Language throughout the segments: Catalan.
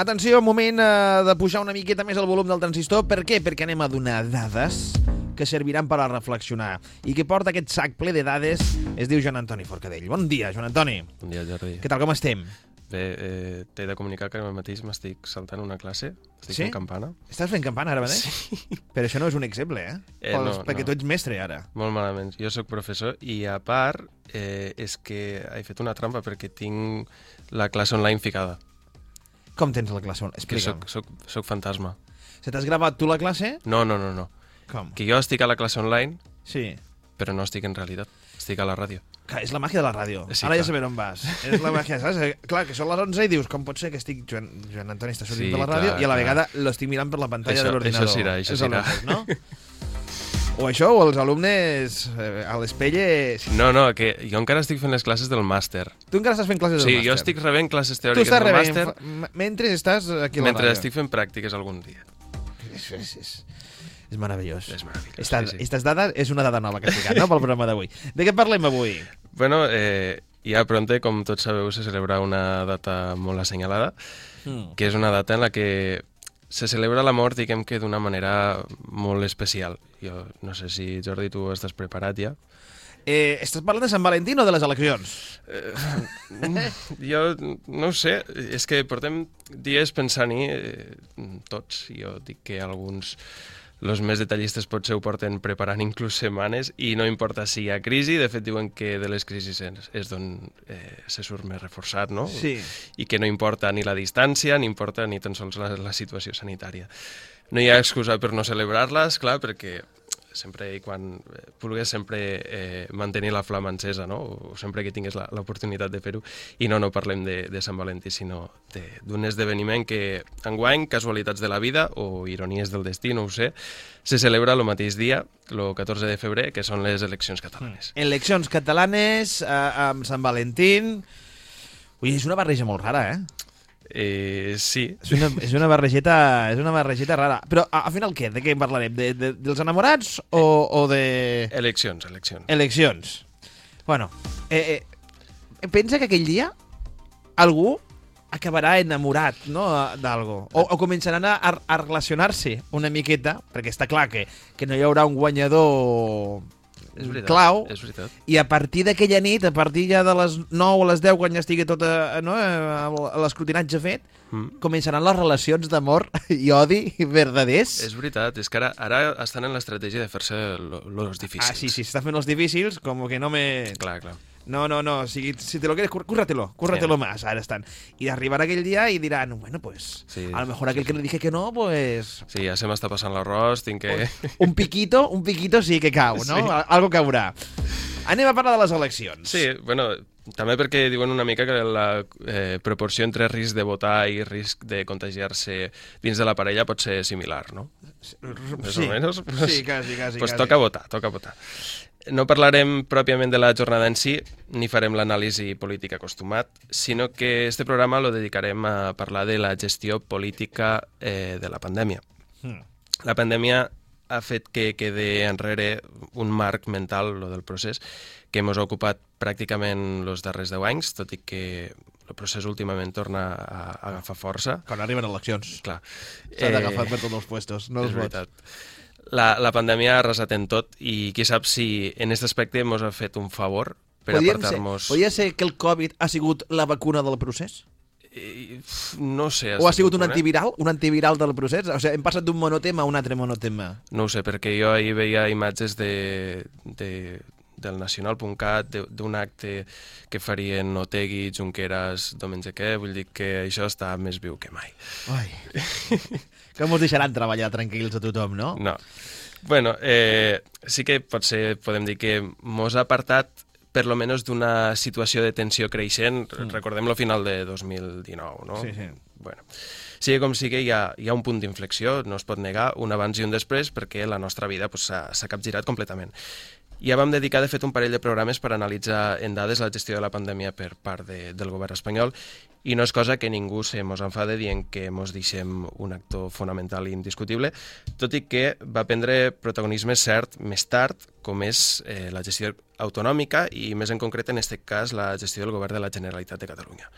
Atenció, moment eh, de pujar una miqueta més el volum del transistor. Per què? Perquè anem a donar dades que serviran per a reflexionar. I que porta aquest sac ple de dades es diu Joan Antoni Forcadell. Bon dia, Joan Antoni. Bon dia, Jordi. Què tal, com estem? Bé, eh, t'he de comunicar que ara mateix m'estic saltant una classe, estic Sí? fent campana. Estàs fent campana ara mateix? Sí. Però això no és un exemple, eh? Eh, Pels- no, perquè no. tu ets mestre, ara. Molt malament. Jo sóc professor i, a part, eh, és que he fet una trampa perquè tinc la classe online ficada. Com tens la classe? Que Explica'm. soc, soc, soc fantasma. Se t'has gravat tu la classe? No, no, no, no. Com? Que jo estic a la classe online, Sí. però no estic en realitat. Estic a la ràdio. Clar, és la màgia de la ràdio. Sí, Ara ja clar. sabem on vas. És la màgia, saps? Eh, Clar, que són les 11 i dius, com pot ser que estic... Joan, Joan Antoni està sortint Sí, per la ràdio clar, i a la vegada l'estic mirant per la pantalla Això- de l'ordinador. això serà, això serà. no? O això, o els alumnes eh, a l'espelles... No, no, que jo encara estic fent les classes del màster. Tu encara estàs fent classes Sí, del jo màster. estic rebent classes teòriques del rebent, màster fa- mentre estàs aquí a la mentre ràdio. estic fent pràctiques algun dia. És, és, és, és meravellós. És meravellós, Esta, sí, sí. Estas dades és una dada nova que has ficat, no?, pel programa d'avui. De què parlem avui? Bueno, eh, ja pronte, com tots sabeu, se celebra una data molt assenyalada, Mm. que és una data en la que se celebra la mort, diguem que d'una manera molt especial. Jo no sé si, Jordi, tu estàs preparat ja. Eh, estàs parlant de Sant Valentí o de les eleccions? Jo no ho sé, és que portem dies pensant-hi eh, tots. Jo dic que alguns els més detallistes potser ho porten preparant inclús setmanes i no importa si hi ha crisi, de fet diuen que de les crisis és, és d'on eh, se surt més reforçat, no? Sí. I que no importa ni la distància, ni importa ni tan sols la, la situació sanitària. No hi ha excusa per no celebrar-les, clar, perquè sempre i quan eh, vulgues sempre eh, mantenir la flama encesa, no? o sempre que tingues l'oportunitat de fer-ho, i no, no parlem de, de Sant Valentí, sinó d'un esdeveniment que enguany, casualitats de la vida o ironies del destí, no ho sé, se celebra el mateix dia, el 14 de febrer, que són les eleccions catalanes. Eleccions catalanes eh, amb Sant Valentín... Ui, és una barreja molt rara, eh? Eh, sí, És una, és una barregeta és una barregeta rara. Però a- al final què? De què en parlarem? De, de, dels enamorats o, o de eleccions, eleccions. eleccions? Bueno, eh, eh, pensa que aquell dia algú acabarà enamorat no, d'algo. O, o començaran a, a relacionar-se una miqueta, perquè està clar que, que no hi haurà un guanyador És veritat, clau, és veritat. i a partir d'aquella nit, a partir ja de les 9 o les 10, quan ja estigui tot eh, no, eh, l'escrutinatge fet, Mm. començaran les relacions d'amor i odi verdaders. És veritat, és que ara, ara estan en l'estratègia de fer-se los difícils. Ah, sí, sí, s'està fent els difícils, com que no me... Clar, clar. No, no, no, si, si te lo quieres, cúr- cúrratelo, cúrratelo más, ara estan. I arribarà aquell dia i diran, bueno, pues, Sí. a lo mejor aquel que le dije que no, pues... Sí, ja se m'està passant l'arròs, tinc que... Un piquito, un piquito sí que cau, no? Sí. Algo caurà. Anem a parlar de les eleccions. Sí, bueno, també perquè diuen una mica que la eh, proporció entre risc de votar i risc de contagiar-se dins de la parella pot ser similar, no? Més sí. o menys. Sí, quasi, quasi. pues quasi. toca votar, toca votar. No parlarem pròpiament de la jornada en si, ni farem l'anàlisi política acostumat, sinó que este programa lo dedicarem a parlar de la gestió política eh, de la pandèmia. Mm. La pandèmia ha fet que quede enrere un marc mental, lo del procés, que ens ha ocupat pràcticament els darrers 10 anys, tot i que el procés últimament torna a, a agafar força. Quan arriben eleccions. Clar. S'ha d'agafar Eh, per tots els puestos, no els vots. veritat. La, la pandèmia ha arrasat en tot i qui sap si en aquest aspecte ens ha fet un favor per apartar-nos... podria ser que el Covid ha sigut la vacuna del procés? Eh, uf, No sé. O ha sigut un eh? antiviral? Un antiviral del procés? O sigui, hem passat d'un monotema a un altre monotema. No ho sé, perquè jo ahir veia imatges de, de, del nacional.cat, de- d'un acte que farien Otegui, Junqueras, Domenge què, vull dir que això està més viu que mai. Ai. que mos deixaran treballar tranquils a tothom, no? No. Bueno, eh, sí que potser podem dir que mos ha apartat per lo menos d'una situació de tensió creixent, mm. recordem lo final de 2019, no? Sí, sí. Bueno, sigui com sigui, hi ha, hi ha un punt d'inflexió, no es pot negar, un abans i un després, perquè la nostra vida pues, s'ha s'ha capgirat completament. Ja vam dedicar, de fet, un parell de programes per analitzar en dades la gestió de la pandèmia per part de, del govern espanyol i no és cosa que ningú se mos enfade dient que mos deixem un actor fonamental i indiscutible, tot i que va prendre protagonisme cert més tard, com és eh, la gestió autonòmica i més en concret en aquest cas la gestió del govern de la Generalitat de Catalunya.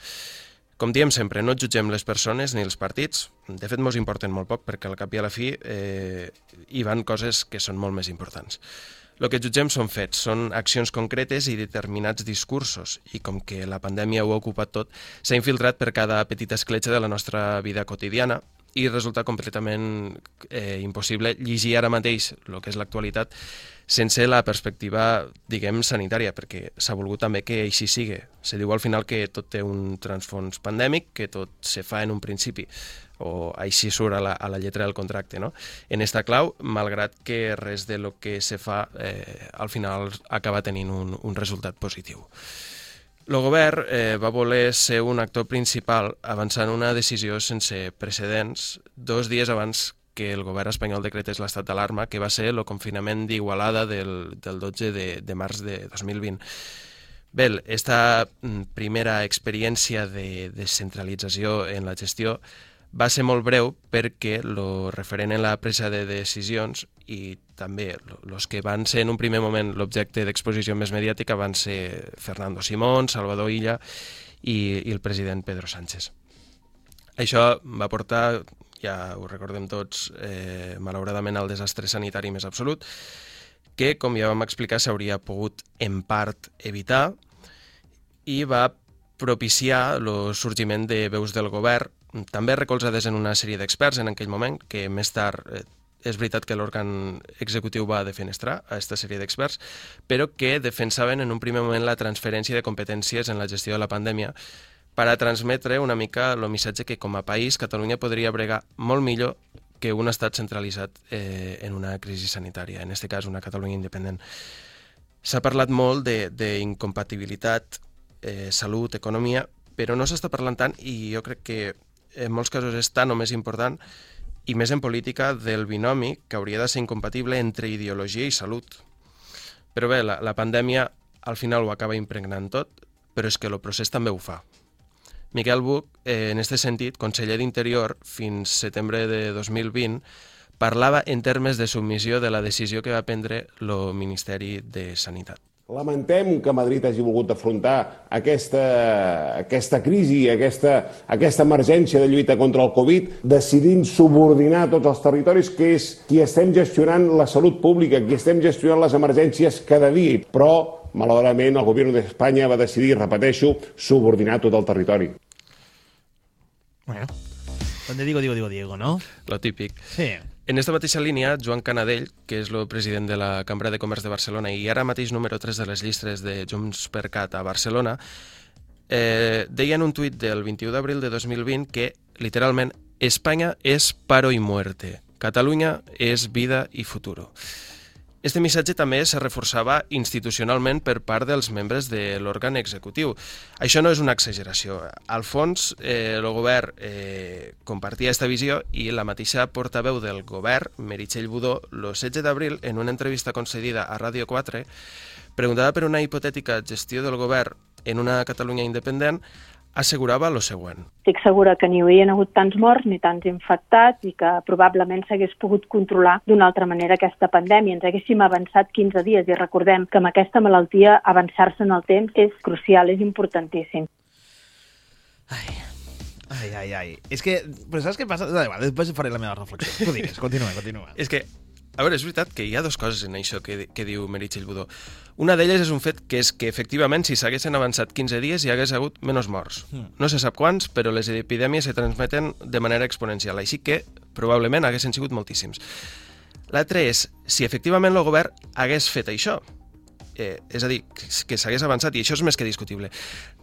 Com diem sempre, no jutgem les persones ni els partits. De fet, mos importen molt poc perquè al cap i a la fi eh, hi van coses que són molt més importants. El que jutgem són fets, són accions concretes i determinats discursos, i com que la pandèmia ho ha ocupat tot, s'ha infiltrat per cada petita escletxa de la nostra vida quotidiana i resulta completament eh, impossible llegir ara mateix el que és l'actualitat sense la perspectiva, diguem, sanitària, perquè s'ha volgut també que així sigui. Se diu al final que tot té un transfons pandèmic, que tot se fa en un principi, o així surt a la, a la lletra del contracte. No? En esta clau, malgrat que res de lo que se fa eh, al final acaba tenint un, un resultat positiu. El govern eh, va voler ser un actor principal avançant una decisió sense precedents dos dies abans que el govern espanyol decretés l'estat d'alarma, que va ser el confinament d'Igualada del, del 12 de, de març de 2020. Bé, esta mm, primera experiència de descentralització en la gestió va ser molt breu perquè lo referent en la presa de decisions i també els que van ser en un primer moment l'objecte d'exposició més mediàtica van ser Fernando Simón, Salvador Illa i, i el president Pedro Sánchez. Això va portar ja ho recordem tots, eh, malauradament el desastre sanitari més absolut, que, com ja vam explicar, s'hauria pogut en part evitar i va propiciar el sorgiment de veus del govern, també recolzades en una sèrie d'experts en aquell moment, que més tard eh, és veritat que l'òrgan executiu va defenestrar a aquesta sèrie d'experts, però que defensaven en un primer moment la transferència de competències en la gestió de la pandèmia per a transmetre una mica el missatge que com a país Catalunya podria bregar molt millor que un estat centralitzat eh, en una crisi sanitària, en aquest cas una Catalunya independent. S'ha parlat molt d'incompatibilitat, eh, salut, economia, però no s'està parlant tant i jo crec que en molts casos és tant o més important i més en política del binomi que hauria de ser incompatible entre ideologia i salut. Però bé, la, la pandèmia al final ho acaba impregnant tot, però és que el procés també ho fa. Miquel Buch, eh, en aquest sentit, conseller d'Interior fins setembre de 2020, parlava en termes de submissió de la decisió que va prendre el Ministeri de Sanitat. Lamentem que Madrid hagi volgut afrontar aquesta, aquesta crisi, aquesta, aquesta emergència de lluita contra el Covid, decidint subordinar tots els territoris, que és qui estem gestionant la salut pública, qui estem gestionant les emergències cada dia. Però malauradament el govern d'Espanya va decidir, repeteixo, subordinar tot el territori. Bueno, donde digo, digo, digo, Diego, ¿no? Lo típic. Sí. En esta mateixa línia, Joan Canadell, que és el president de la Cambra de Comerç de Barcelona i ara mateix número 3 de les llistes de Junts per Cat a Barcelona, eh, deia en un tuit del 21 d'abril de 2020 que, literalment, Espanya és paro i muerte, Catalunya és vida i futuro. Este missatge també se reforçava institucionalment per part dels membres de l'òrgan executiu. Això no és una exageració. Al fons, eh, el govern eh, compartia aquesta visió i la mateixa portaveu del govern, Meritxell Budó, el 16 d'abril, en una entrevista concedida a Ràdio 4, preguntada per una hipotètica gestió del govern en una Catalunya independent, assegurava lo següent. Estic segura que ni hi haurien hagut tants morts ni tants infectats i que probablement s'hagués pogut controlar d'una altra manera aquesta pandèmia. Ens haguéssim avançat 15 dies i recordem que amb aquesta malaltia avançar-se en el temps és crucial, és importantíssim. Ai, ai, ai, ai. És que, però saps què passa? Da, igual, després faré la meva reflexió. Tu digues, continua, continua. És que a veure, és veritat que hi ha dues coses en això que, que diu Meritxell Budó. Una d'elles és un fet que és que, efectivament, si s'haguessin avançat 15 dies hi hagués hagut menys morts. Mm. No se sap quants, però les epidèmies se transmeten de manera exponencial, així que probablement haguessin sigut moltíssims. L'altre és si efectivament el govern hagués fet això, eh, és a dir, que s'hagués avançat, i això és més que discutible.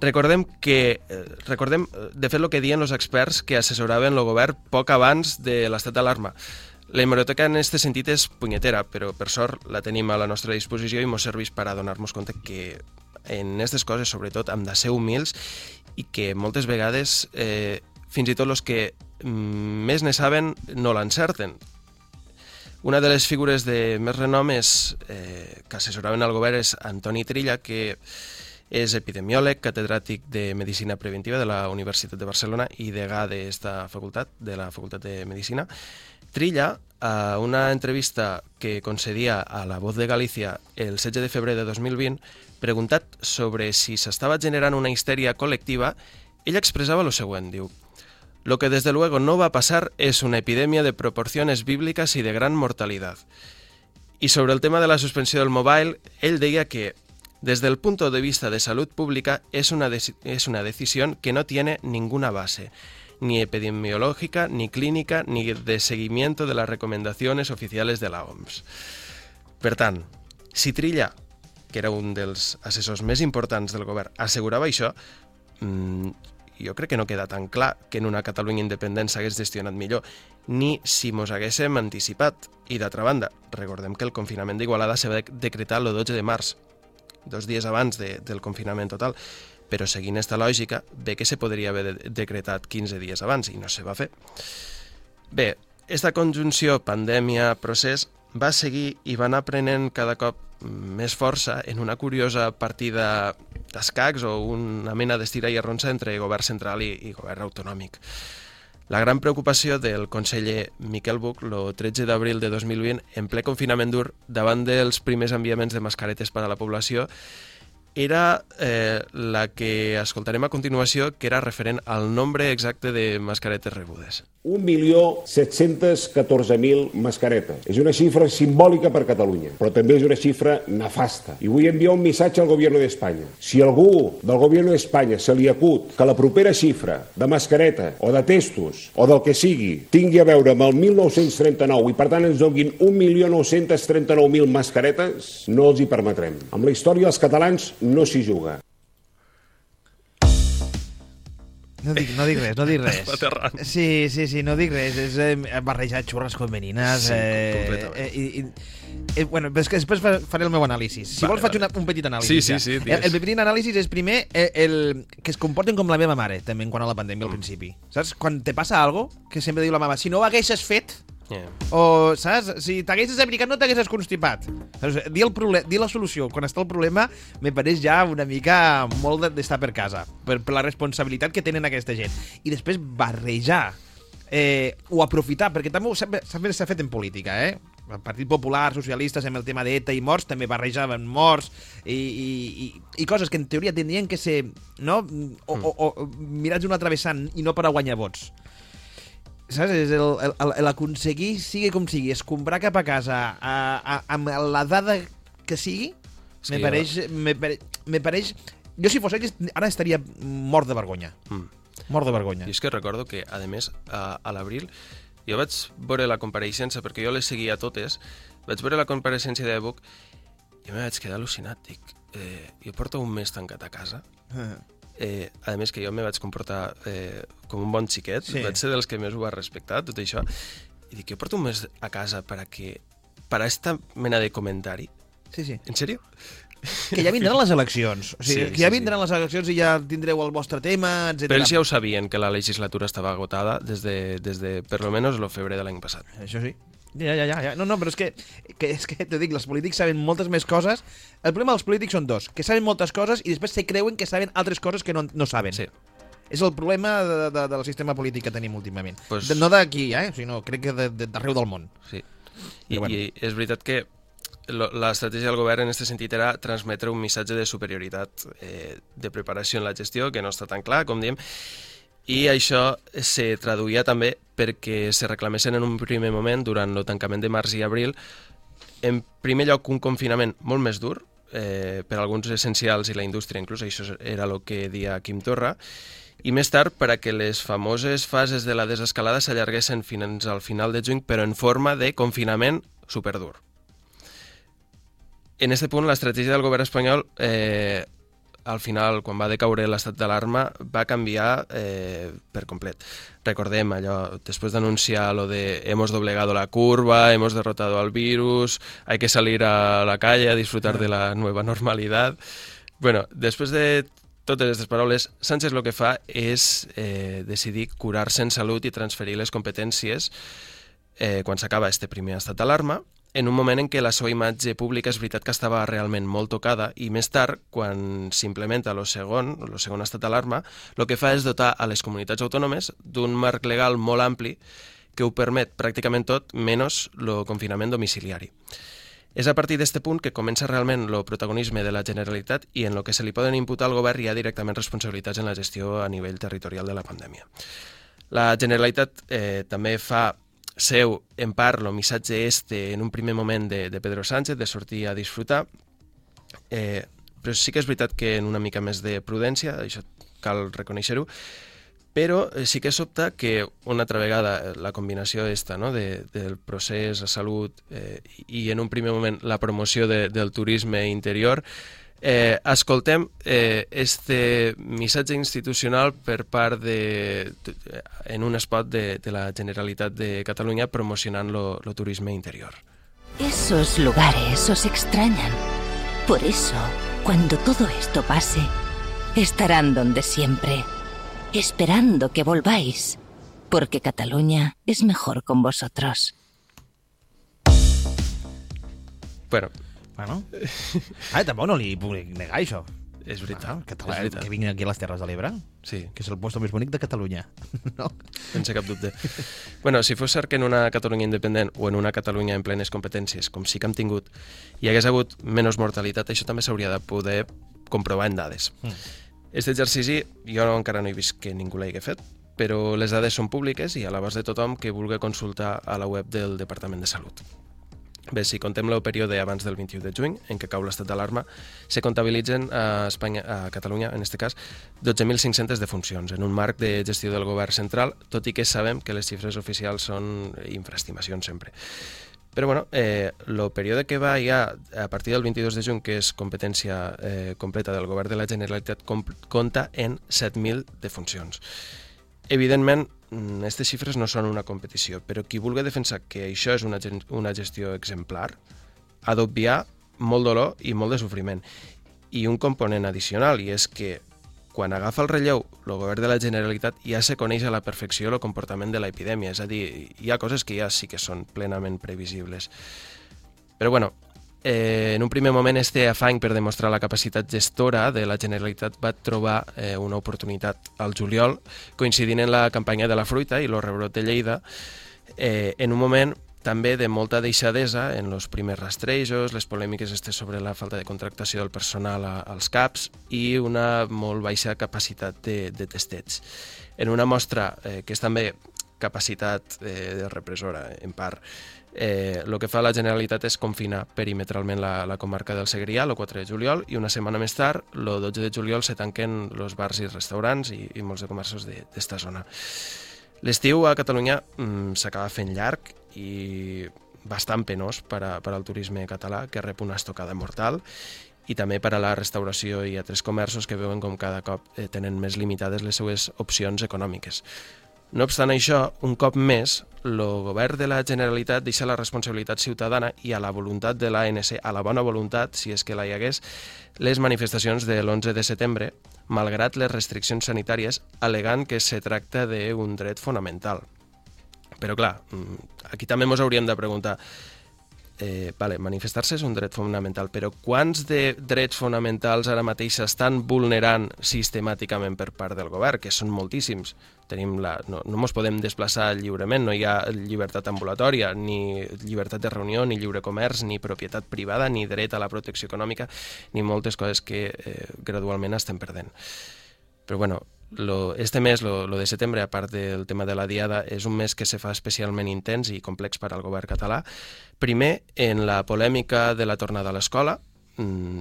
Recordem que, eh, recordem, eh, de fet, el que diuen els experts que assessoraven el govern poc abans de l'estat d'alarma. La hemeroteca en aquest sentit és punyetera, però per sort la tenim a la nostra disposició i ens serveix per a donar-nos compte que en aquestes coses, sobretot, hem de ser humils i que moltes vegades eh, fins i tot els que mm, més ne saben no l'encerten. Una de les figures de més renom és, eh, que assessoraven al govern és Antoni Trilla, que és epidemiòleg, catedràtic de Medicina Preventiva de la Universitat de Barcelona i degà d'esta facultat, de la Facultat de Medicina, Trilla, a una entrevista que concedia a La Voz de Galícia el 16 de febrer de 2020, preguntat sobre si s'estava generant una histèria col·lectiva, ell expressava lo següent, diu Lo que desde luego no va a pasar es una epidemia de proporciones bíblicas y de gran mortalidad. Y sobre el tema de la suspensión del mobile, él deia que desde el punto de vista de salud pública es una, es una decisión que no tiene ninguna base, ni epidemiológica, ni clínica, ni de seguimiento de las recomendaciones oficiales de la OMS. Per tant, si Trilla, que era un dels assessors més importants del govern, assegurava això, mmm, jo crec que no queda tan clar que en una Catalunya independent s'hagués gestionat millor, ni si mos haguéssim anticipat. I d'altra banda, recordem que el confinament d'Igualada se va decretar el 12 de març, dos dies abans de, del confinament total, però seguint esta lògica, bé que se podria haver decretat 15 dies abans i no se va fer. Bé, esta conjunció pandèmia-procés va seguir i va anar prenent cada cop més força en una curiosa partida d'escacs o una mena d'estira i arronsa entre govern central i, i govern autonòmic. La gran preocupació del conseller Miquel Buch el 13 d'abril de 2020, en ple confinament dur, davant dels primers enviaments de mascaretes per a la població, era eh, la que escoltarem a continuació, que era referent al nombre exacte de mascaretes rebudes. 1.714.000 mascaretes. És una xifra simbòlica per Catalunya, però també és una xifra nefasta. I vull enviar un missatge al govern d'Espanya. Si algú del govern d'Espanya se li acut que la propera xifra de mascareta o de testos o del que sigui tingui a veure amb el 1939 i per tant ens donin 1.939.000 mascaretes, no els hi permetrem. Amb la història dels catalans no s'hi juga. No dic, no dic res, no dic res. Sí, sí, sí, no dic res. És eh, barrejar xurres femenines. Sí, eh, eh, i, i, eh, bueno, és que després fa- faré el meu anàlisi. Si Vale, vols faig vale. una, un petit anàlisi. Sí, sí, ja. sí, El, digues. el petit anàlisi és primer eh, el, que es comporten com la meva mare, també, en quant a la pandèmia Mm. al principi. Saps? Quan te passa algo, que sempre diu la mama, si no ho haguessis fet, Yeah. o, saps? Si t'haguessis abrigat no t'haguessis constipat. Saps? Dir, el dir la solució quan està el problema me pareix ja una mica molt de- d'estar per casa, per, per la responsabilitat que tenen aquesta gent. I després barrejar eh, o aprofitar, perquè també s'ha fet en política, eh? El Partit Popular, socialistes, amb el tema d'ETA i morts, també barrejaven morts i, i, i, i coses que en teoria tindrien que ser no? o, o, o mirats d'un altre vessant i no per a guanyar vots saps? És el- el- el- l'aconseguir, sigui com sigui, escombrar cap a casa a, a, amb la dada que sigui, És me pareix, me, pare, me pareix... Jo, si fos ell, ara estaria mort de vergonya. Mm. Mort de vergonya. I és que recordo que, a més, a, a l'abril, jo vaig veure la compareixença, perquè jo les seguia totes, vaig veure la compareixença de Buc i me vaig quedar al·lucinat. Dic, eh, jo porto un mes tancat a casa, eh, a més que jo me vaig comportar eh, com un bon xiquet, Sí. sí. vaig ser dels que més ho va respectar, tot això, i dic, jo porto un mes a casa per a que per a esta mena de comentari. Sí, sí. En sèrio? Que ja vindran les eleccions. O sigui, Sí, que ja sí, vindran les eleccions i ja tindreu el vostre tema, etc. Però ells ja ho sabien, que la legislatura estava agotada des de, des de per lo menos, el febrer de l'any passat. Això sí. Ja, ja, ja, ja. No, no, però és que, que, és que t'ho dic, els polítics saben moltes més coses. El problema dels polítics són dos, que saben moltes coses i després se creuen que saben altres coses que no, no saben. Sí. És el problema de, de, del sistema polític que tenim últimament. Pues- De, no d'aquí, eh? sinó crec que de- de- d'arreu del món. Sí. I, bueno. I és veritat que l'estratègia del govern en aquest sentit era transmetre un missatge de superioritat eh, de preparació en la gestió, que no està tan clar, com diem, i això se traduïa també perquè se reclamessin en un primer moment, durant el tancament de març i abril, en primer lloc un confinament molt més dur, eh, per alguns essencials i la indústria, inclús això era el que dia Quim Torra, i més tard per a que les famoses fases de la desescalada s'allarguessin fins al final de juny, però en forma de confinament superdur. En aquest punt, l'estratègia del govern espanyol, eh, al final, quan va decaure l'estat d'alarma, va canviar eh, per complet. Recordem allò, després d'anunciar lo de hemos doblegado la curva, hemos derrotado al virus, hay que salir a la calle a disfrutar de la nueva normalidad. Bueno, després de totes aquestes paraules, Sánchez el que fa és eh, decidir curar-se en salut i transferir les competències eh, quan s'acaba este primer estat d'alarma, en un moment en què la seva imatge pública és veritat que estava realment molt tocada i més tard, quan s'implementa el segon, el segon estat d'alarma, el que fa és dotar a les comunitats autònomes d'un marc legal molt ampli que ho permet pràcticament tot, menys el confinament domiciliari. És a partir d'aquest punt que comença realment el protagonisme de la Generalitat i en el que se li poden imputar al govern hi ha directament responsabilitats en la gestió a nivell territorial de la pandèmia. La Generalitat eh, també fa seu, en part, el missatge este en un primer moment de, de Pedro Sánchez, de sortir a disfrutar, eh, però sí que és veritat que en una mica més de prudència, això cal reconèixer-ho, però eh, sí que sobta que una altra vegada eh, la combinació esta, no? de, del procés, la salut eh, i en un primer moment la promoció de, del turisme interior eh, escoltem eh, este missatge institucional per part de, de en un spot de, de la Generalitat de Catalunya promocionant lo, lo turisme interior. Esos lugares os extrañan. Por eso, cuando todo esto pase, estarán donde siempre esperando que volváis, porque Cataluña es mejor con vosotros. Bueno, Bueno. Ah, tampoc no li puc negar això. és veritat. Ah, català, és veritat. que vinguin aquí a les Terres de l'Ebre, Sí, que és el lloc més bonic de Catalunya. no? sense cap dubte. bueno, si fos cert que en una Catalunya independent o en una Catalunya en plenes competències, com sí que hem tingut, hi hagués hagut menys mortalitat, això també s'hauria de poder comprovar en dades. Mm. Aquest exercici jo no, encara no he vist que ningú l'hagi fet, però les dades són públiques i a l'abast de tothom que vulgui consultar a la web del Departament de Salut. Bé, si contem el període abans del 21 de juny, en què cau l'estat d'alarma, se comptabilitzen a, Espanya, a Catalunya, en aquest cas, 12.500 defuncions, en un marc de gestió del govern central, tot i que sabem que les xifres oficials són infraestimacions sempre. Però bueno, eh, el període que va ja a partir del 22 de juny, que és competència eh, completa del govern de la Generalitat, comp compta en 7.000 defuncions. Evidentment, aquestes xifres no són una competició, però qui vulgui defensar que això és una, una gestió exemplar ha d'obviar molt dolor i molt de sofriment. I un component addicional, i és que quan agafa el relleu el govern de la Generalitat ja se coneix a la perfecció el comportament de l'epidèmia, és a dir, hi ha coses que ja sí que són plenament previsibles. Però bueno, eh, en un primer moment este afany per demostrar la capacitat gestora de la Generalitat va trobar eh, una oportunitat al juliol, coincidint en la campanya de la fruita i el rebrot de Lleida, eh, en un moment també de molta deixadesa en els primers rastrejos, les polèmiques estes sobre la falta de contractació del personal a, als CAPs i una molt baixa capacitat de, de testeig. En una mostra eh, que és també capacitat eh, de repressora, en part, eh, el que fa la Generalitat és confinar perimetralment la, la comarca del Segrià el 4 de juliol i una setmana més tard, el 12 de juliol, se tanquen els bars i restaurants i, i molts de comerços d'esta zona. L'estiu a Catalunya mm, s'acaba fent llarg i bastant penós per, a, per al turisme català, que rep una estocada mortal, i també per a la restauració i altres comerços que veuen com cada cop eh, tenen més limitades les seues opcions econòmiques. No obstant això, un cop més, el govern de la Generalitat deixa la responsabilitat ciutadana i a la voluntat de l'ANC, a la bona voluntat, si és que la hi hagués, les manifestacions de l'11 de setembre, malgrat les restriccions sanitàries, alegant que se tracta d'un dret fonamental. Però clar, mm, aquí també ens hauríem de preguntar eh, vale, manifestar-se és un dret fonamental, però quants de drets fonamentals ara mateix s'estan vulnerant sistemàticament per part del govern, que són moltíssims. Tenim la, no, no podem desplaçar lliurement, no hi ha llibertat ambulatòria, ni llibertat de reunió, ni lliure comerç, ni propietat privada, ni dret a la protecció econòmica, ni moltes coses que eh, gradualment estem perdent. Però bueno, lo, este mes, lo, lo de setembre, a part del tema de la diada, és un mes que se fa especialment intens i complex per al govern català. Primer, en la polèmica de la tornada a l'escola,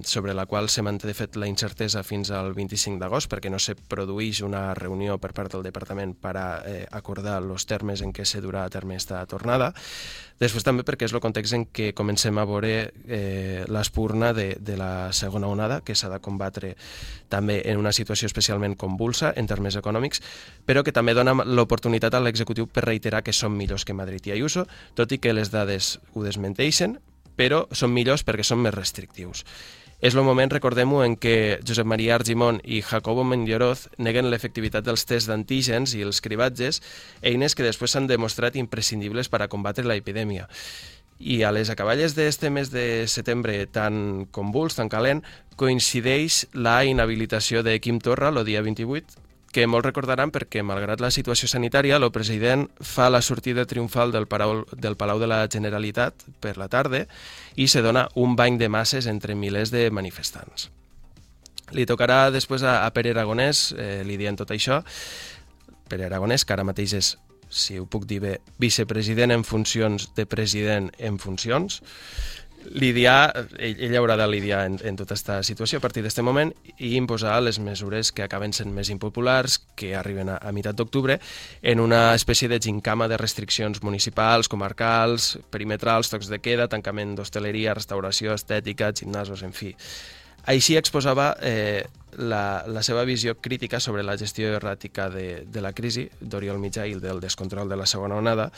sobre la qual se manté de fet la incertesa fins al 25 d'agost perquè no se produeix una reunió per part del departament per a eh, acordar els termes en què se durà a terme esta tornada. Després també perquè és el context en què comencem a veure eh, l'espurna de, de la segona onada que s'ha de combatre també en una situació especialment convulsa en termes econòmics, però que també dona l'oportunitat a l'executiu per reiterar que són millors que Madrid i Ayuso, tot i que les dades ho desmenteixen, però són millors perquè són més restrictius. És el moment, recordem-ho, en què Josep Maria Argimon i Jacobo Mendioroz neguen l'efectivitat dels tests d'antígens i els cribatges, eines que després s'han demostrat imprescindibles per a combatre la epidèmia. I a les acaballes d'este mes de setembre tan convuls, tan calent, coincideix la inhabilitació de Quim Torra el dia 28 que molts recordaran perquè, malgrat la situació sanitària, el president fa la sortida triomfal del Palau, del Palau de la Generalitat per la tarda i se dona un bany de masses entre milers de manifestants. Li tocarà després a, a Pere Aragonès, eh, li dient tot això, Pere Aragonès, que ara mateix és, si ho puc dir bé, vicepresident en funcions de president en funcions, lidiar, ell, ell haurà de lidiar en, en tota aquesta situació a partir d'aquest moment i imposar les mesures que acaben sent més impopulars, que arriben a, a meitat d'octubre, en una espècie de gincama de restriccions municipals, comarcals, perimetrals, tocs de queda, tancament d'hostaleria, restauració, estètica, gimnasos, en fi. Així exposava eh, la, la seva visió crítica sobre la gestió erràtica de, de la crisi d'Oriol Mitjà i del descontrol de la segona onada.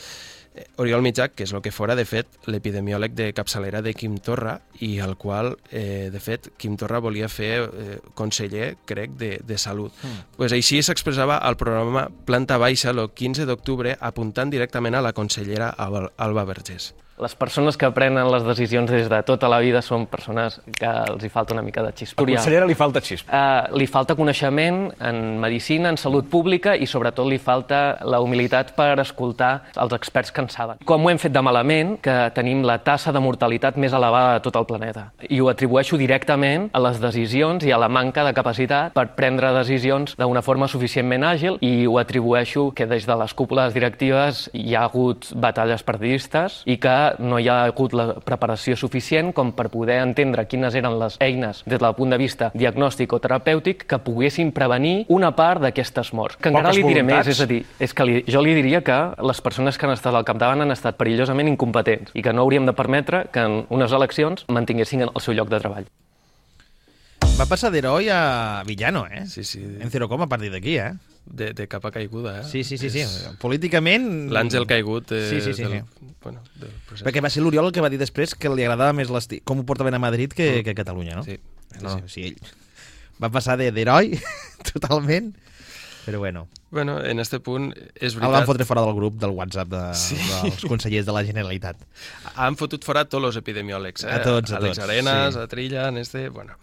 Eh, Oriol Mitjà, que és el que fora, de fet, l'epidemiòleg de capçalera de Quim Torra i el qual, eh, de fet, Quim Torra volia fer eh, conseller, crec, de, de Salut. Mm. Pues així s'expressava al programa Planta Baixa el 15 d'octubre, apuntant directament a la consellera Alba Vergés les persones que prenen les decisions des de tota la vida són persones que els hi falta una mica de xispa. A la consellera li falta xispa. Uh, li falta coneixement en medicina, en salut pública i sobretot li falta la humilitat per escoltar els experts que en saben. Com ho hem fet de malament, que tenim la tassa de mortalitat més elevada de tot el planeta. I ho atribueixo directament a les decisions i a la manca de capacitat per prendre decisions d'una forma suficientment àgil i ho atribueixo que des de les cúpules directives hi ha hagut batalles partidistes i que no hi ha hagut la preparació suficient com per poder entendre quines eren les eines des del punt de vista diagnòstic o terapèutic que poguessin prevenir una part d'aquestes morts. Que encara li diré més, és a dir, és que li, jo li diria que les persones que han estat al capdavant han estat perillosament incompetents i que no hauríem de permetre que en unes eleccions mantinguessin el seu lloc de treball. Va passar d'heroi a villano, eh? Sí, sí. En zero coma a partir d'aquí, eh? De, de capa caiguda, eh? Sí, sí, sí. sí. Políticament... L'àngel caigut eh, Sí, sí, sí, del, sí. Bueno, del procés. Perquè va ser l'Oriol el que va dir després que li agradava més l'estil, com ho portaven a Madrid que, que a Catalunya, no? Sí. No, sí, ell va passar de- d'heroi totalment, però bueno. Bueno, en este punt és El van veritat... fotre fora del grup del WhatsApp de, Sí. dels consellers de la Generalitat. Han fotut fora tots els epidemiòlegs, eh? A tots, a Àlex tots, Arenas, sí. a Trilla, en este... Bueno.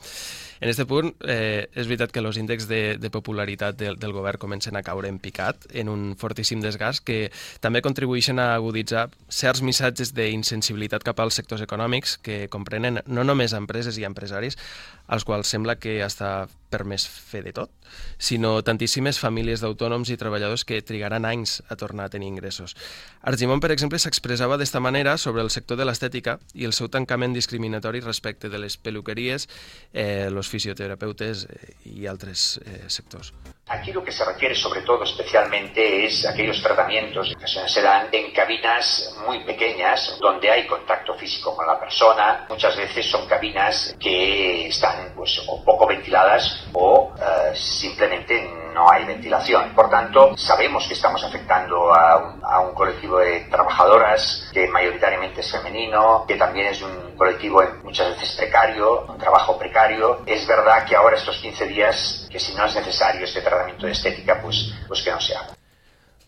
En este punt, eh, és veritat que els índexs de, de popularitat del, del govern comencen a caure en picat, en un fortíssim desgast que també contribueixen a aguditzar certs missatges d'insensibilitat cap als sectors econòmics que comprenen no només empreses i empresaris, als quals sembla que està permès fer de tot, sinó tantíssimes famílies d'autònoms i treballadors que trigaran anys a tornar a tenir ingressos. Argimon, per exemple, s'expressava d'esta manera sobre el sector de l'estètica i el seu tancament discriminatori respecte de les peluqueries, eh, los fisioterapeutes eh, i altres eh, sectors. Aquí lo que se refiere sobre todo especialmente es aquellos tratamientos que se dan en cabinas muy pequeñas donde hay contacto físico con la persona. Muchas veces son cabinas que están pues o poco ventiladas o eh, simplemente no hay ventilación. Por tanto, sabemos que estamos afectando a un, colectivo de trabajadoras que mayoritariamente es femenino, que también es un colectivo muchas veces precario, un trabajo precario. Es verdad que ahora estos 15 días, que si no es necesario este tratamiento de estética, pues, pues que no se haga.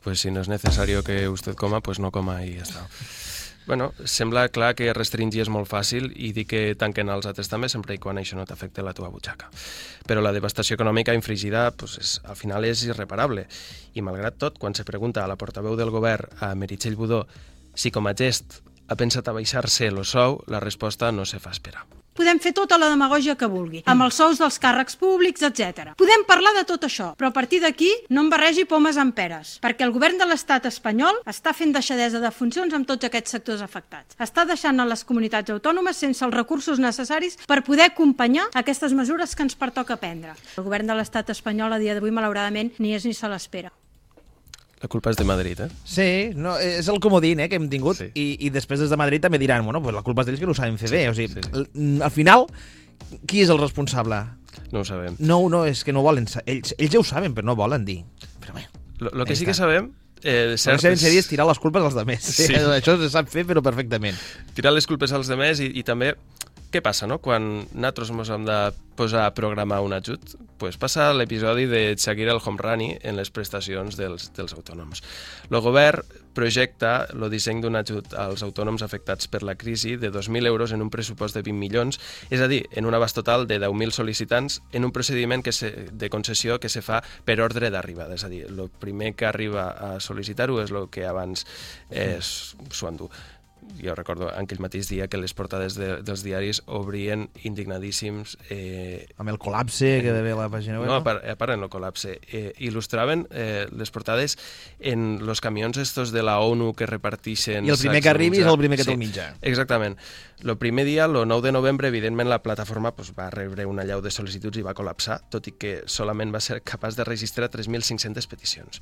Pues si no es necesario que usted coma, pues no coma ja està. Bueno, sembla clar que restringir és molt fàcil i dir que tanquen els altres també sempre i quan això no t'afecte la teva butxaca. Però la devastació econòmica infringida pues, és, al final és irreparable. I malgrat tot, quan se pregunta a la portaveu del govern, a Meritxell Budó, si com a gest ha pensat a baixar-se el sou, la resposta no se fa esperar. Podem fer tota la demagogia que vulgui, amb els sous dels càrrecs públics, etc. Podem parlar de tot això, però a partir d'aquí no em barregi pomes amb peres, perquè el govern de l'estat espanyol està fent deixadesa de funcions amb tots aquests sectors afectats. Està deixant a les comunitats autònomes sense els recursos necessaris per poder acompanyar aquestes mesures que ens pertoca prendre. El govern de l'estat espanyol a dia d'avui, malauradament, ni és ni se l'espera. La culpa és de Madrid, eh? Sí, no, és el comodín eh, que hem tingut Sí. i, i després des de Madrid també diran bueno, pues la culpa és d'ells que no ho saben fer bé. O sigui, sí, sí. l- al final, qui és el responsable? No ho sabem. No, no, és que no volen... Ells, ells ja ho saben, però no volen dir. Però bé, Lo, lo que sí que sabem... Eh, el cert, que saben és- seria és tirar les culpes als altres. Sí. Sí. Això se sap fer, però perfectament. tirar les culpes als demés i, i també què passa, no? Quan nosaltres ens hem de posar a programar un ajut, pues passa l'episodi de Shakira el Homrani en les prestacions dels, dels autònoms. El govern projecta el disseny d'un ajut als autònoms afectats per la crisi de 2.000 euros en un pressupost de 20 milions, és a dir, en un abast total de 10.000 sol·licitants en un procediment que se, de concessió que se fa per ordre d'arribada. És a dir, el primer que arriba a sol·licitar-ho és el que abans eh, s'ho endú jo recordo aquell mateix dia que les portades de, dels diaris obrien indignadíssims... Eh, Amb el col·lapse que ve la pàgina web, no? A part, a part en el col·lapse. Eh, il·lustraven eh, les portades en los camions estos de la ONU que repartixen... I el primer que arribi és el primer que té el mitjà. Exactament. El primer dia, el 9 de novembre, evidentment la plataforma pues, va rebre una llau de sol·licituds i va col·lapsar, tot i que solament va ser capaç de registrar 3.500 peticions.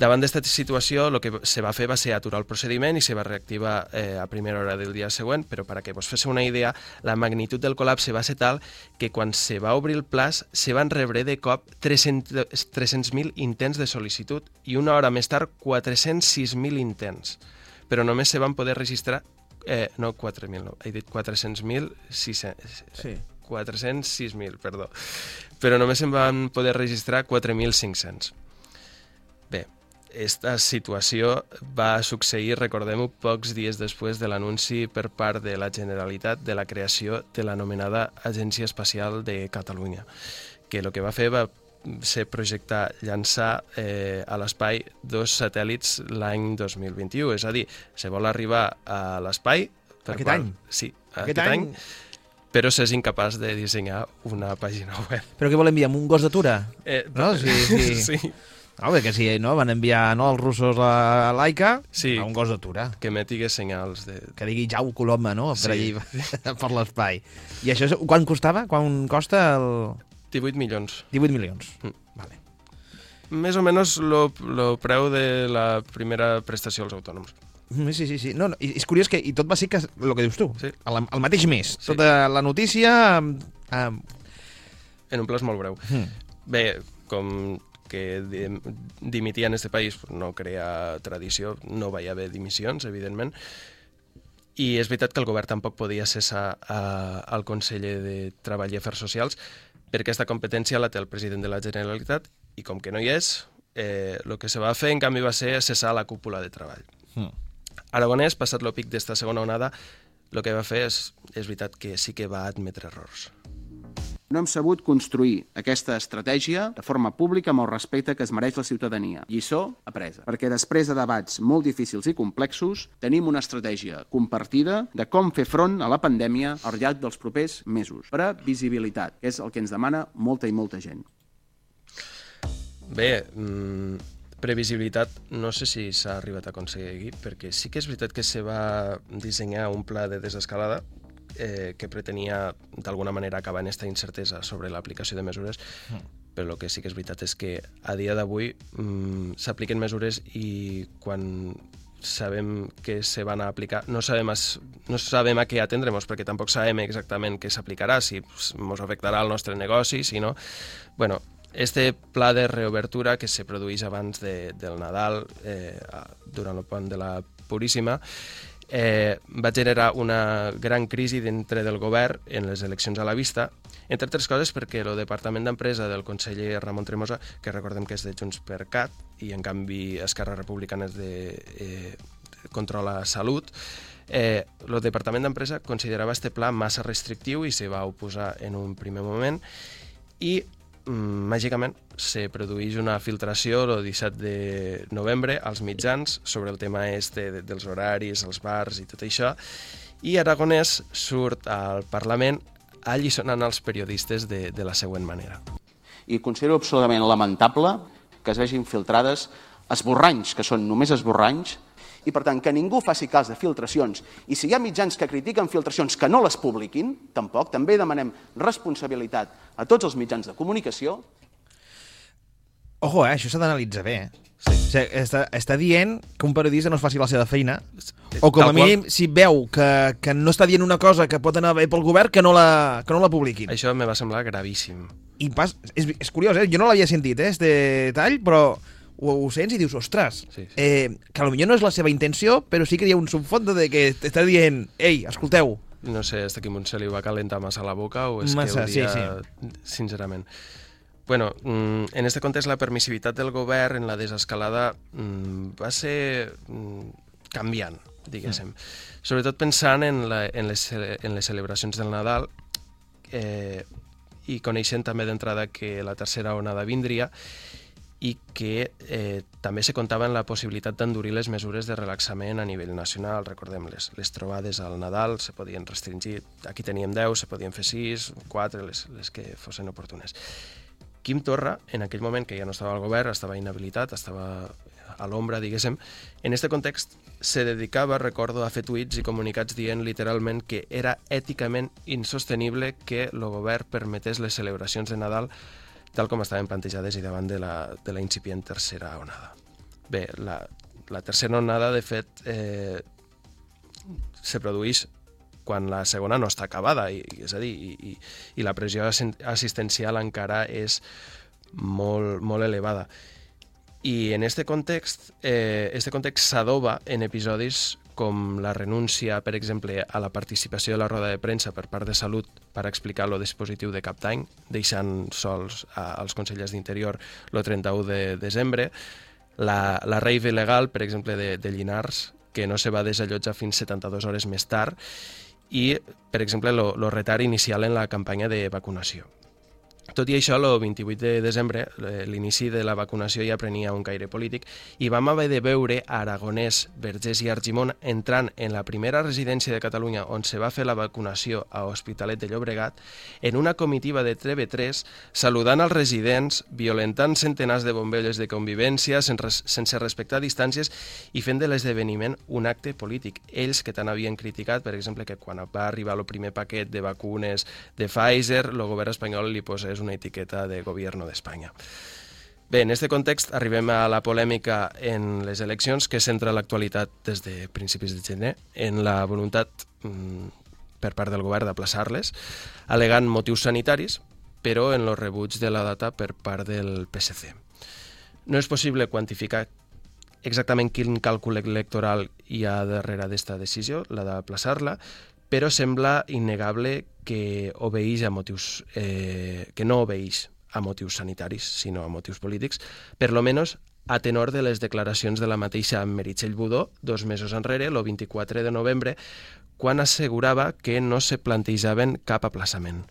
Davant d'aquesta situació, el que se va fer va ser aturar el procediment i se va reactivar eh, a primera hora del dia següent, però per a que vos fes una idea, la magnitud del col·lapse va ser tal que quan se va obrir el plaç se van rebre de cop 300 300.000 intents de sol·licitud i una hora més tard 406.000 intents, però només se van poder registrar eh, no 4.000, no, he dit 400.000, 600, Sí. 406.000, perdó. Però només se'n van poder registrar 4.500. Bé, esta situació va succeir, recordem-ho, pocs dies després de l'anunci per part de la Generalitat de la creació de l'anomenada Agència Espacial de Catalunya, que el que va fer va ser projectar llançar eh, a l'espai dos satèl·lits l'any 2021, és a dir, se vol arribar a l'espai... Aquest qual- any? Sí, Aquest aquest, any? any, però s'és incapaç de dissenyar una pàgina web. Però què vol enviar? Amb un gos d'atura? Eh, No? Sí, sí. sí. No, perquè si no, van enviar no, els russos a Laika Sí. a un gos d'atura. que emetigués senyals de... Que digui Jau Coloma, no? Per Sí. allà, per l'espai. I això, és, quan costava? Quan costa el... 18 milions. 18 milions. Mm. Vale. Més o menys el preu de la primera prestació als autònoms. Mm, Sí, sí, sí. No, no, és curiós que i tot va ser que, el que dius tu, Sí. el, el mateix mes. Sí. Tota la notícia... amb- En un plaç molt breu. Mm. Bé, com que dim- dimitir en este país no crea tradició, no va haver dimissions, evidentment, i és veritat que el govern tampoc podia cessar al conseller de Treball i Afers Socials perquè aquesta competència la té el president de la Generalitat i com que no hi és, eh, el que se va fer en canvi va ser cessar la cúpula de treball. Mm. Aragonès, passat el pic d'esta segona onada, el que va fer és, és veritat que sí que va admetre errors. No hem sabut construir aquesta estratègia de forma pública amb el respecte que es mereix la ciutadania. Lliçó apresa. Perquè després de debats molt difícils i complexos, tenim una estratègia compartida de com fer front a la pandèmia al llarg dels propers mesos. Previsibilitat, que és el que ens demana molta i molta gent. Bé, mm, previsibilitat no sé si s'ha arribat a aconseguir, perquè sí que és veritat que se va dissenyar un pla de desescalada eh, que pretenia d'alguna manera acabar en aquesta incertesa sobre l'aplicació de mesures, però el que sí que és veritat és que a dia d'avui mm, s'apliquen mesures i quan sabem que se van a aplicar, no sabem, as, no sabem a què atendremos, perquè tampoc sabem exactament què s'aplicarà, si ens afectarà el nostre negoci, si no... Bueno, este pla de reobertura que se produeix abans de, del Nadal, eh, durant el pont de la Puríssima, eh, va generar una gran crisi dintre del govern en les eleccions a la vista, entre altres coses perquè el Departament d'Empresa del conseller Ramon Tremosa, que recordem que és de Junts per Cat, i en canvi Esquerra Republicana és de eh, controla salut, eh, Departament d'Empresa considerava este pla massa restrictiu i se va oposar en un primer moment i màgicament se produeix una filtració el 17 de novembre als mitjans sobre el tema este de, dels horaris, els bars i tot això i Aragonès surt al Parlament allisonant els periodistes de, de la següent manera. I considero absolutament lamentable que es vegin filtrades esborranys, que són només esborranys, i per tant que ningú faci cas de filtracions. I si hi ha mitjans que critiquen filtracions que no les publiquin, tampoc, també demanem responsabilitat a tots els mitjans de comunicació Ojo, eh? això s'ha d'analitzar bé. Eh? Sí. O sigui, està, està dient que un periodista no es faci la seva feina o com a Tal mínim qual. si veu que, que no està dient una cosa que pot anar bé pel govern que no la, que no la publiquin. Això me va semblar gravíssim. I pas, és, és curiós, eh? jo no l'havia sentit, eh, este tall, però ho, ho sents i dius, ostres, Sí, sí. Eh, que potser no és la seva intenció, però sí que hi ha un subfons de que t'està dient, ei, escolteu, no sé, hasta quin punt se li va calentar massa la boca o és Massa, que sí, hauria, sincerament. Bueno, mm, en este context la permissivitat del govern en la desescalada mm, va ser mm, canviant, diguéssim. Sobretot pensant en, la, en, les, en les celebracions del Nadal eh, i coneixent també d'entrada que la tercera onada vindria i que eh, també se comptava en la possibilitat d'endurir les mesures de relaxament a nivell nacional. Recordem, les, les trobades al Nadal se podien restringir. Aquí teníem 10, se podien fer 6, 4, les, les que fossin oportunes. Quim Torra, en aquell moment que ja no estava al govern, estava inhabilitat, estava a l'ombra, diguéssim, en aquest context se dedicava, recordo, a fer tuits i comunicats dient literalment que era èticament insostenible que el govern permetés les celebracions de Nadal tal com estaven plantejades i davant de la, de la incipient tercera onada. Bé, la, la tercera onada, de fet, eh, se produeix quan la segona no està acabada, i, és a dir, i, i, la pressió assistencial encara és molt, molt elevada. I en este context, eh, este context s'adoba en episodis com la renúncia, per exemple, a la participació de la roda de premsa per part de Salut per explicar lo dispositiu de cap d'any, deixant sols als consellers d'Interior el 31 de desembre, la, la rave il·legal, per exemple, de, de Llinars, que no se va desallotjar fins 72 hores més tard, i, per exemple, lo retard inicial en la campanya de vacunació. Tot i això, el 28 de desembre, eh, l'inici de la vacunació ja prenia un caire polític i vam haver de veure Aragonès, Vergés i Argimon entrant en la primera residència de Catalunya on se va fer la vacunació a Hospitalet de Llobregat en una comitiva de TV3 saludant als residents, violentant centenars de bombolles de convivència sense, res- sense respectar distàncies i fent de l'esdeveniment un acte polític. Ells que tant havien criticat, per exemple, que quan va arribar el primer paquet de vacunes de Pfizer, el govern espanyol li posés una etiqueta de govern d'Espanya. Bé, en aquest context arribem a la polèmica en les eleccions que centra l'actualitat des de principis de gener en la voluntat mm, per part del govern d'aplaçar-les, alegant motius sanitaris, però en el rebuig de la data per part del PSC. No és possible quantificar exactament quin càlcul electoral hi ha darrere d'esta decisió, la d'aplaçar-la, però sembla innegable que obeeix a motius, eh, que no obeeix a motius sanitaris, sinó a motius polítics, per lo menos a tenor de les declaracions de la mateixa Meritxell Budó dos mesos enrere, el 24 de novembre, quan assegurava que no se plantejaven cap aplaçament.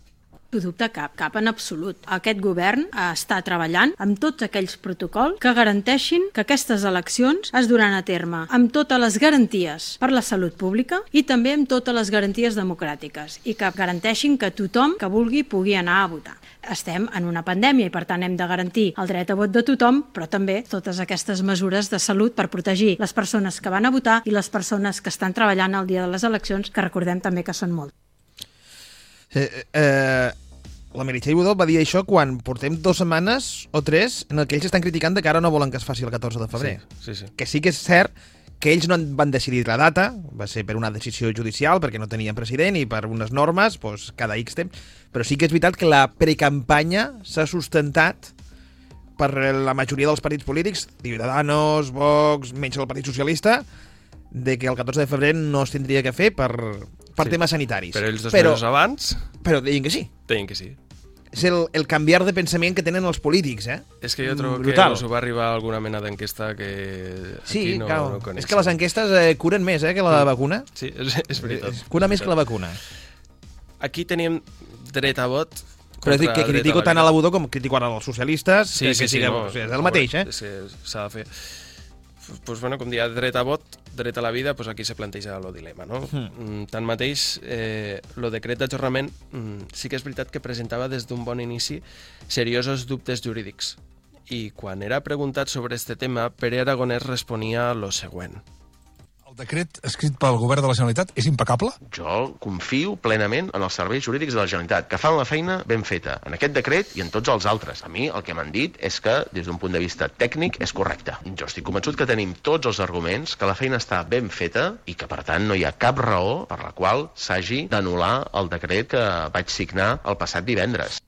Dubte cap, cap en absolut. Aquest govern està treballant amb tots aquells protocols que garanteixin que aquestes eleccions es duran a terme amb totes les garanties per la salut pública i també amb totes les garanties democràtiques i que garanteixin que tothom que vulgui pugui anar a votar. Estem en una pandèmia i per tant hem de garantir el dret a vot de tothom, però també totes aquestes mesures de salut per protegir les persones que van a votar i les persones que estan treballant el dia de les eleccions, que recordem també que són molt. Eh, eh, la Meritxell Budó va dir això quan portem dues setmanes o tres en el que ells estan criticant de que ara no volen que es faci el 14 de febrer. Sí, sí. Que sí que és cert que ells no van decidir la data, va ser per una decisió judicial, perquè no tenien president i per unes normes, doncs, cada X temps, però sí que és veritat que la precampanya s'ha sustentat per la majoria dels partits polítics, Ciudadanos, Vox, menys el Partit Socialista, de que el 14 de febrer no es tindria que fer per, per Sí. temes sanitaris. Però ells dos però, mesos abans Però deien que sí. deien que sí. És el, el canviar de pensament que tenen els polítics, eh? És que jo trobo Brutal. que us va arribar alguna mena d'enquesta que Sí, aquí no, clar. no coneixem. és que les enquestes eh, curen més eh, que la vacuna. Sí, és, és veritat. Cura més que la vacuna. Aquí tenim dret a vot Però és dir, que critico tant a la Budó com critico ara els socialistes, Sí, que, sí, que sí, siga, no, o sigui, és el mateix, eh? És s'ha de fer. Pues, bueno, com dia dret a vot, dret a la vida, pues aquí se planteja el dilema, no? Hmm. Mm. Tanmateix, eh, el decret d'ajornament mm, sí que és veritat que presentava des d'un bon inici seriosos dubtes jurídics. I quan era preguntat sobre este tema, Pere Aragonès responia lo següent. El decret escrit pel govern de la Generalitat és impecable? Jo confio plenament en els serveis jurídics de la Generalitat, que fan la feina ben feta, en aquest decret i en tots els altres. A mi el que m'han dit és que, des d'un punt de vista tècnic, és correcte. Jo estic convençut que tenim tots els arguments, que la feina està ben feta i que, per tant, no hi ha cap raó per la qual s'hagi d'anul·lar el decret que vaig signar el passat divendres.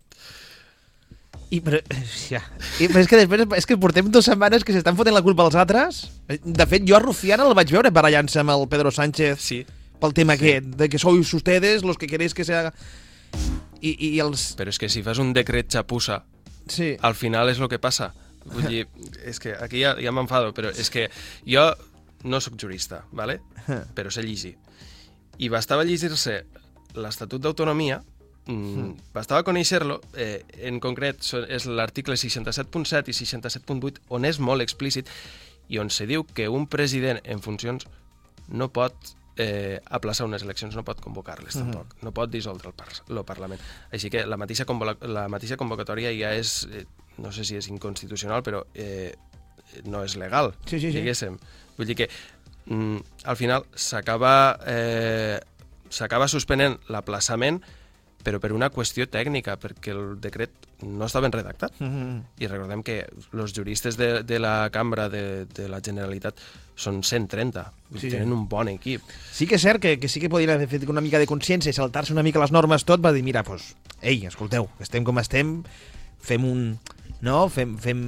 I, però, eh, ja. I, però és que després és que portem dues setmanes que s'estan fotent la culpa als altres. De fet, jo a Rufián el vaig veure barallant-se amb el Pedro Sánchez Sí. pel tema sí. aquest, de que sois ustedes los que queréis que sea... I, i els... Però és que si fas un decret xapussa, sí. al final és el que passa. Vull dir, és que aquí ja, ja m'enfado, però és que jo no sóc jurista, ¿vale? però sé llegir. I bastava llegir-se l'Estatut d'Autonomia, mm, bastava conèixer-lo, eh, en concret és l'article 67.7 i 67.8, on és molt explícit i on se diu que un president en funcions no pot eh, aplaçar unes eleccions, no pot convocar-les Mhm. tampoc, no pot dissoldre el, par el Parlament. Així que la mateixa, la mateixa convocatòria ja és, eh, no sé si és inconstitucional, però eh, no és legal, Sí, sí, sí. diguéssim. Vull dir que mm, al final s'acaba eh, s'acaba suspenent l'aplaçament però per una qüestió tècnica, perquè el decret no està ben redactat. Mhm. I recordem que els juristes de, de la cambra de, de la Generalitat són 130, Sí, sí, sí. tenen un bon equip. Sí que és cert que, que sí que podrien haver fet una mica de consciència i saltar-se una mica les normes tot, va dir, mira, doncs, ei, escolteu, estem com estem, fem un... No? Fem, fem,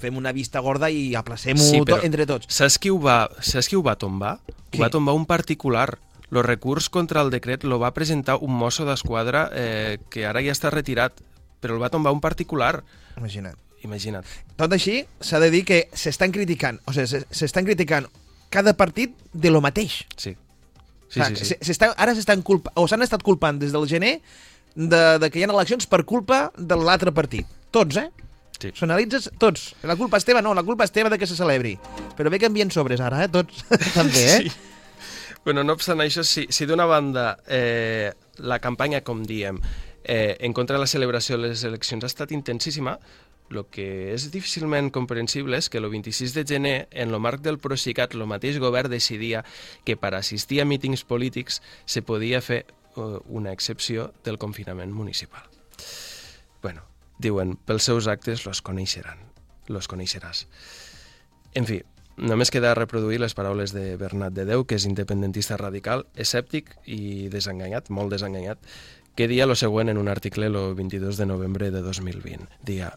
fem una vista gorda i aplacem-ho Sí, sí, tot, entre tots. Saps qui ho va, saps qui ho va tombar? Qui? Ho va tombar un particular. El recurs contra el decret lo va presentar un mosso d'esquadra eh, que ara ja està retirat, però el va tombar un particular. Imagina't. Imagina't. Tot així, s'ha de dir que s'estan criticant, o sigui, se- s'estan criticant cada partit de lo mateix. Sí. Sí, sigui, sí, sí. ara s'estan culpa, o s'han estat culpant des del gener de, de que hi ha eleccions per culpa de l'altre partit. Tots, eh? Sí. S'analitzes tots. La culpa és teva, no, la culpa és teva de que se celebri. Però ve que envien sobres ara, eh? Tots. També, eh? Sí. Bueno, no obstant això, si, si d'una banda eh, la campanya, com diem, eh, en contra de la celebració de les eleccions ha estat intensíssima, el que és difícilment comprensible és que el 26 de gener, en el marc del Procicat, el mateix govern decidia que per assistir a mítings polítics se podia fer eh, una excepció del confinament municipal. Bueno, diuen, pels seus actes los coneixeran, los coneixeràs. En fi, només queda reproduir les paraules de Bernat de Déu, que és independentista radical, escèptic i desenganyat, molt desenganyat, que dia lo següent en un article el 22 de novembre de 2020. Dia,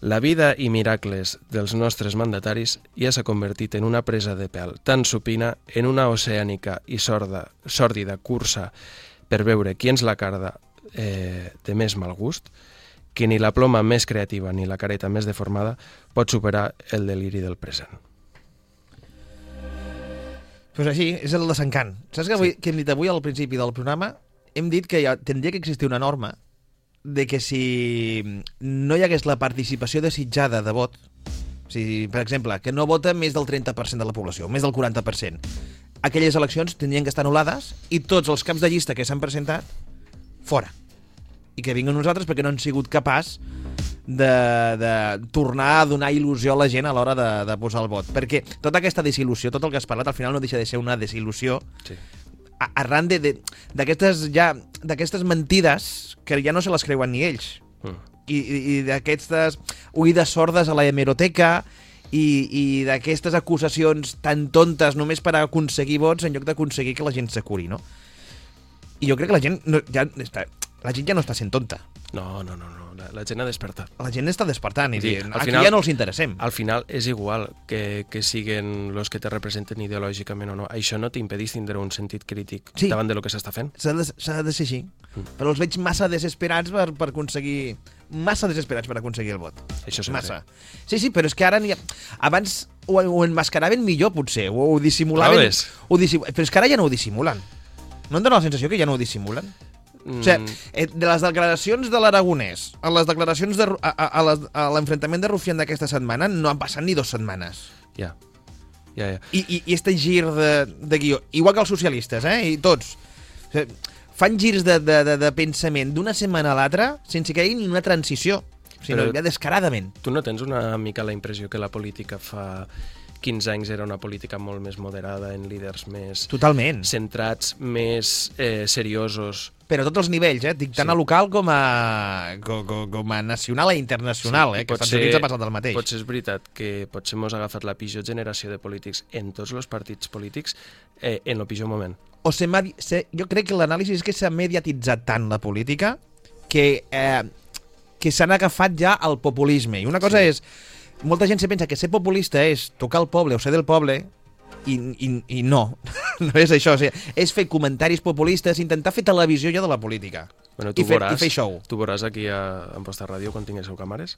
la vida i miracles dels nostres mandataris ja s'ha convertit en una presa de pèl tan supina, en una oceànica i sorda, sòrdida cursa per veure qui ens la carda eh, de més mal gust, que ni la ploma més creativa ni la careta més deformada pot superar el deliri del present. Pues així, és el desencant. Saps que, avui, que hem dit avui al principi del programa? Hem dit que ja tindria que existir una norma de que si no hi hagués la participació desitjada de vot, si, per exemple, que no vota més del 30% de la població, més del 40%, aquelles eleccions tindrien que estar anul·lades i tots els caps de llista que s'han presentat, fora. I que vinguin nosaltres perquè no han sigut capaç de, de tornar a donar il·lusió a la gent a l'hora de, de posar el vot. Perquè tota aquesta desil·lusió, tot el que has parlat, al final no deixa de ser una desil·lusió Sí. arran de- de- d'aquestes ja d'aquestes mentides que ja no se les creuen ni ells Mm. i, i, i d'aquestes oïdes sordes a la hemeroteca i, i d'aquestes acusacions tan tontes només per aconseguir vots en lloc d'aconseguir que la gent s'acuri, no? I jo crec que la gent no, ja està, la gent ja no està sent tonta. No, no, no, no. La, gent ha despertat. La gent està despertant i Sí, dient, al aquí final- ja no els interessem. Al final és igual que, que siguen los que te representen ideològicament o no. Això no t'impedís tindre un sentit crític Sí. davant de lo que s'està fent. S'ha de, de ser així. Mm. Però els veig massa desesperats per, per aconseguir... Massa desesperats per aconseguir el vot. Això sempre. Massa. Sí, sí, però és que ara ha... Abans ho, ho enmascaraven millor, potser, o ho dissimulaven... Ho dissim... Però és que ara ja no ho dissimulen. No em dóna la sensació que ja no ho dissimulen? Mm, O sigui, eh, de les declaracions de l'Aragonès a les declaracions de, a, a, a l'enfrontament de Rufián d'aquesta setmana no han passat ni dues setmanes. Ja. Ja, ja. I, i, i este gir de, de guió, igual que els socialistes, eh? I tots. O sigui, fan girs de, de, de, de pensament d'una setmana a l'altra sense que hi hagi ni una transició, sinó Però- ja descaradament. Tu no tens una mica la impressió que la política fa 15 anys era una política molt més moderada, en líders més Totalment. centrats, més eh, seriosos... Però a tots els nivells, eh? Dic tant Sí. a local com a, com, com, com a nacional i internacional, eh? Que als Estats Units ha passat el mateix. Potser és veritat que potser mos ha agafat la pitjor generació de polítics en tots els partits polítics eh, en el pitjor moment. o se se, jo crec que l'anàlisi és que s'ha mediatitzat tant la política que, eh, que s'han agafat ja al populisme. I una cosa sí. és, molta gent se pensa que ser populista és tocar el poble o ser del poble, I, i, i no, no és això. O sigui, és fer comentaris populistes, intentar fer televisió ja de la política. Bueno, tu I, fer, veuràs, I fer show. Tu veuràs aquí a Amposta Ràdio quan tinguéssiu càmeres.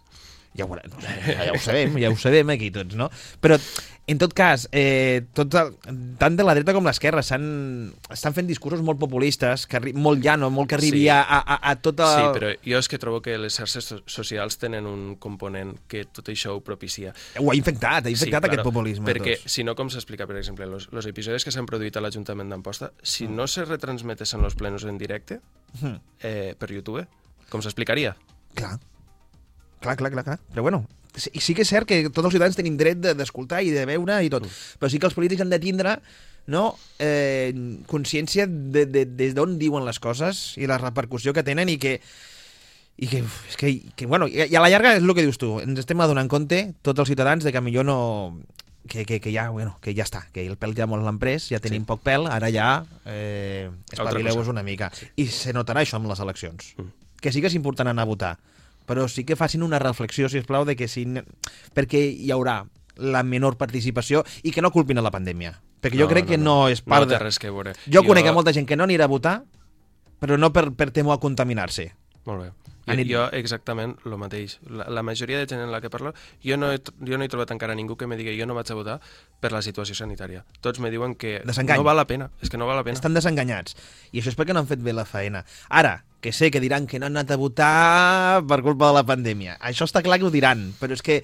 Ja ho, no sé, ja, ho sabem, ja ho sabem aquí tots, no? Però, en tot cas, eh, tot el, tant de la dreta com l'esquerra estan fent discursos molt populistes, que arri molt llano, molt que arribi Sí. a, a, a tota... Sí, però jo és que trobo que les xarxes so- socials tenen un component que tot això ho propicia. Ho ha infectat, ha infectat aquest populisme, Perquè, doncs. si no, com s'explica, per exemple, los, los episodis que s'han produït a l'Ajuntament d'Amposta, si no se retransmetessin los plenos en directe Mm. eh, per YouTube, com s'explicaria? Clar. Clar, clar, clar, clar. Però bueno, sí, sí que és cert que tots els ciutadans tenim dret de- d'escoltar i de veure i tot, però sí que els polítics han de tindre no, eh, consciència de, de, des d'on diuen les coses i la repercussió que tenen i que i que, és que, que bueno, i a la llarga és el que dius tu, ens estem adonant compte tots els ciutadans de que millor no que, que, que ja, bueno, que ja està, que el pèl ja molt l'han pres, ja tenim sí. poc pèl, ara ja eh, espavileu-vos una mica. Sí. I se notarà això amb les eleccions. Mm. Que sí que és important anar a votar, però sí que facin una reflexió, si plau, de que si, perquè hi haurà la menor participació i que no culpin a la pandèmia. Perquè jo No, crec no, que no. no, és part No de... res que veure. Jo, Jo- conec a molta gent que no anirà a votar, però no per, per temor a contaminar-se. Molt bé. A Jo, exactament el mateix. La, la majoria de gent en la que parlo, jo no, he, jo no he trobat encara ningú que me digui jo no vaig a votar per la situació sanitària. Tots me diuen que Desengany. no val la pena. És que no val la pena. Estan desenganyats. I això és perquè no han fet bé la feina. Ara, que sé que diran que no han anat a votar per culpa de la pandèmia. Això està clar que ho diran, però és que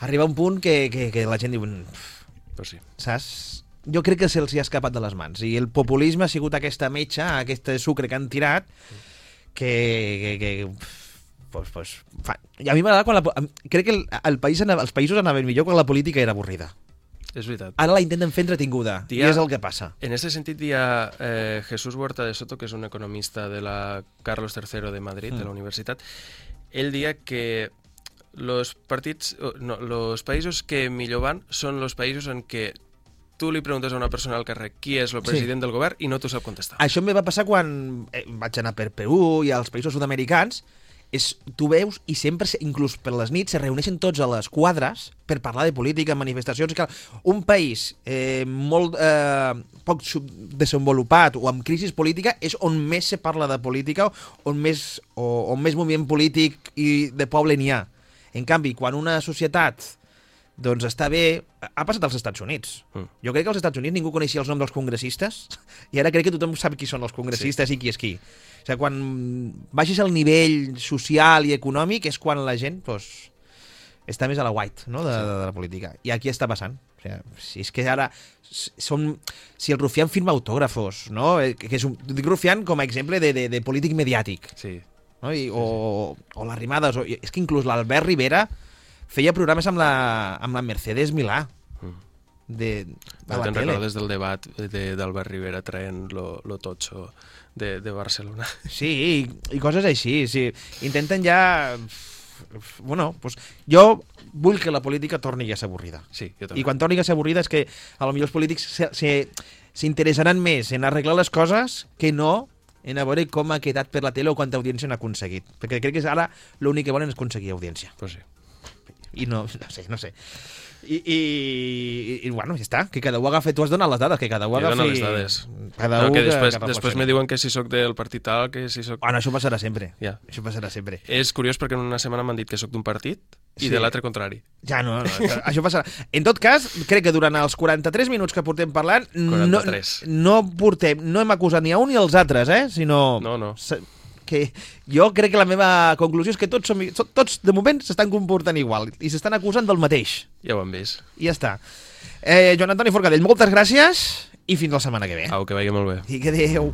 arriba un punt que, que, que la gent diu... Pues sí. Saps? Jo crec que se'ls ha escapat de les mans. I el populisme ha sigut aquesta metxa, aquest sucre que han tirat, que... que, que pues, pues, fa... I a mi m'agrada quan la... Crec que el, el país anava, els països anaven millor quan la política era avorrida. És veritat. Ara la intenten fer entretinguda, i és el que passa. En este sentit hi ha eh, Jesús Huerta de Soto, que és un economista de la Carlos III de Madrid, de la Mm. universitat. Ell dia que los partits, no, los països que millor van són los països en què tu li preguntes a una persona al carrer qui és el Sí. president del govern i no t'ho sap contestar. Això em va passar quan eh, vaig anar per Perú i als països sud-americans, és, tu veus i sempre, se- inclús per les nits, se reuneixen tots a les quadres per parlar de política, manifestacions... Que un país eh, molt eh, poc desenvolupat o amb crisi política és on més se parla de política, on més, o, on més moviment polític i de poble n'hi ha. En canvi, quan una societat doncs està bé... Ha passat als Estats Units. Mm. Jo crec que als Estats Units ningú coneixia els noms dels congressistes i ara crec que tothom sap qui són els congressistes sí. i qui és qui. O sigui, quan baixis el nivell social i econòmic és quan la gent doncs, està més a la white no? de, de, de la política. I aquí està passant. O sigui, si és que ara s- som, si el Rufián firma autògrafos, no? Eh, que és un, dic Rufián com a exemple de, de, de polític mediàtic. Sí. No? I, o, o les rimades. O, és que inclús l'Albert Rivera feia programes amb la, amb la Mercedes Milà. De, de No la te'n recordes del debat de- d'Albert Rivera traient lo, lo totxo de, de Barcelona? Sí, i, i coses així. Sí. Intenten ja... Bueno, pues, jo vull que la política torni a ser avorrida. Sí, jo també. I quan torni a ser avorrida és que a lo millor els polítics s'interessaran més en arreglar les coses que no en a veure com ha quedat per la tele o quanta audiència han aconseguit. Perquè crec que és ara l'únic que volen és aconseguir audiència. Pues sí. I no, no sé, no sé. I, i, i, bueno, ja està, que cada un agafi... Tu has donat les dades, que cada un Jo dono les dades. Cada no, que després, que després me diuen que si sóc del partit tal, que si sóc... Bueno, això passarà sempre. Ja. Això passarà sempre. És curiós perquè en una setmana m'han dit que sóc d'un partit i Sí. de l'altre contrari. Ja, no, no, això passarà. En tot cas, crec que durant els 43 minuts que portem parlant, 43. no, no portem, no hem acusat ni a un ni als altres, eh? Sinó... No, no. Que jo crec que la meva conclusió és que tots, som, so- tots de moment, s'estan comportant igual i s'estan acusant del mateix. Ja ho hem vist. I ja està. Eh, Joan Antoni Forcadell, moltes gràcies i fins la setmana que ve. Au, que vagi molt bé. I que adéu.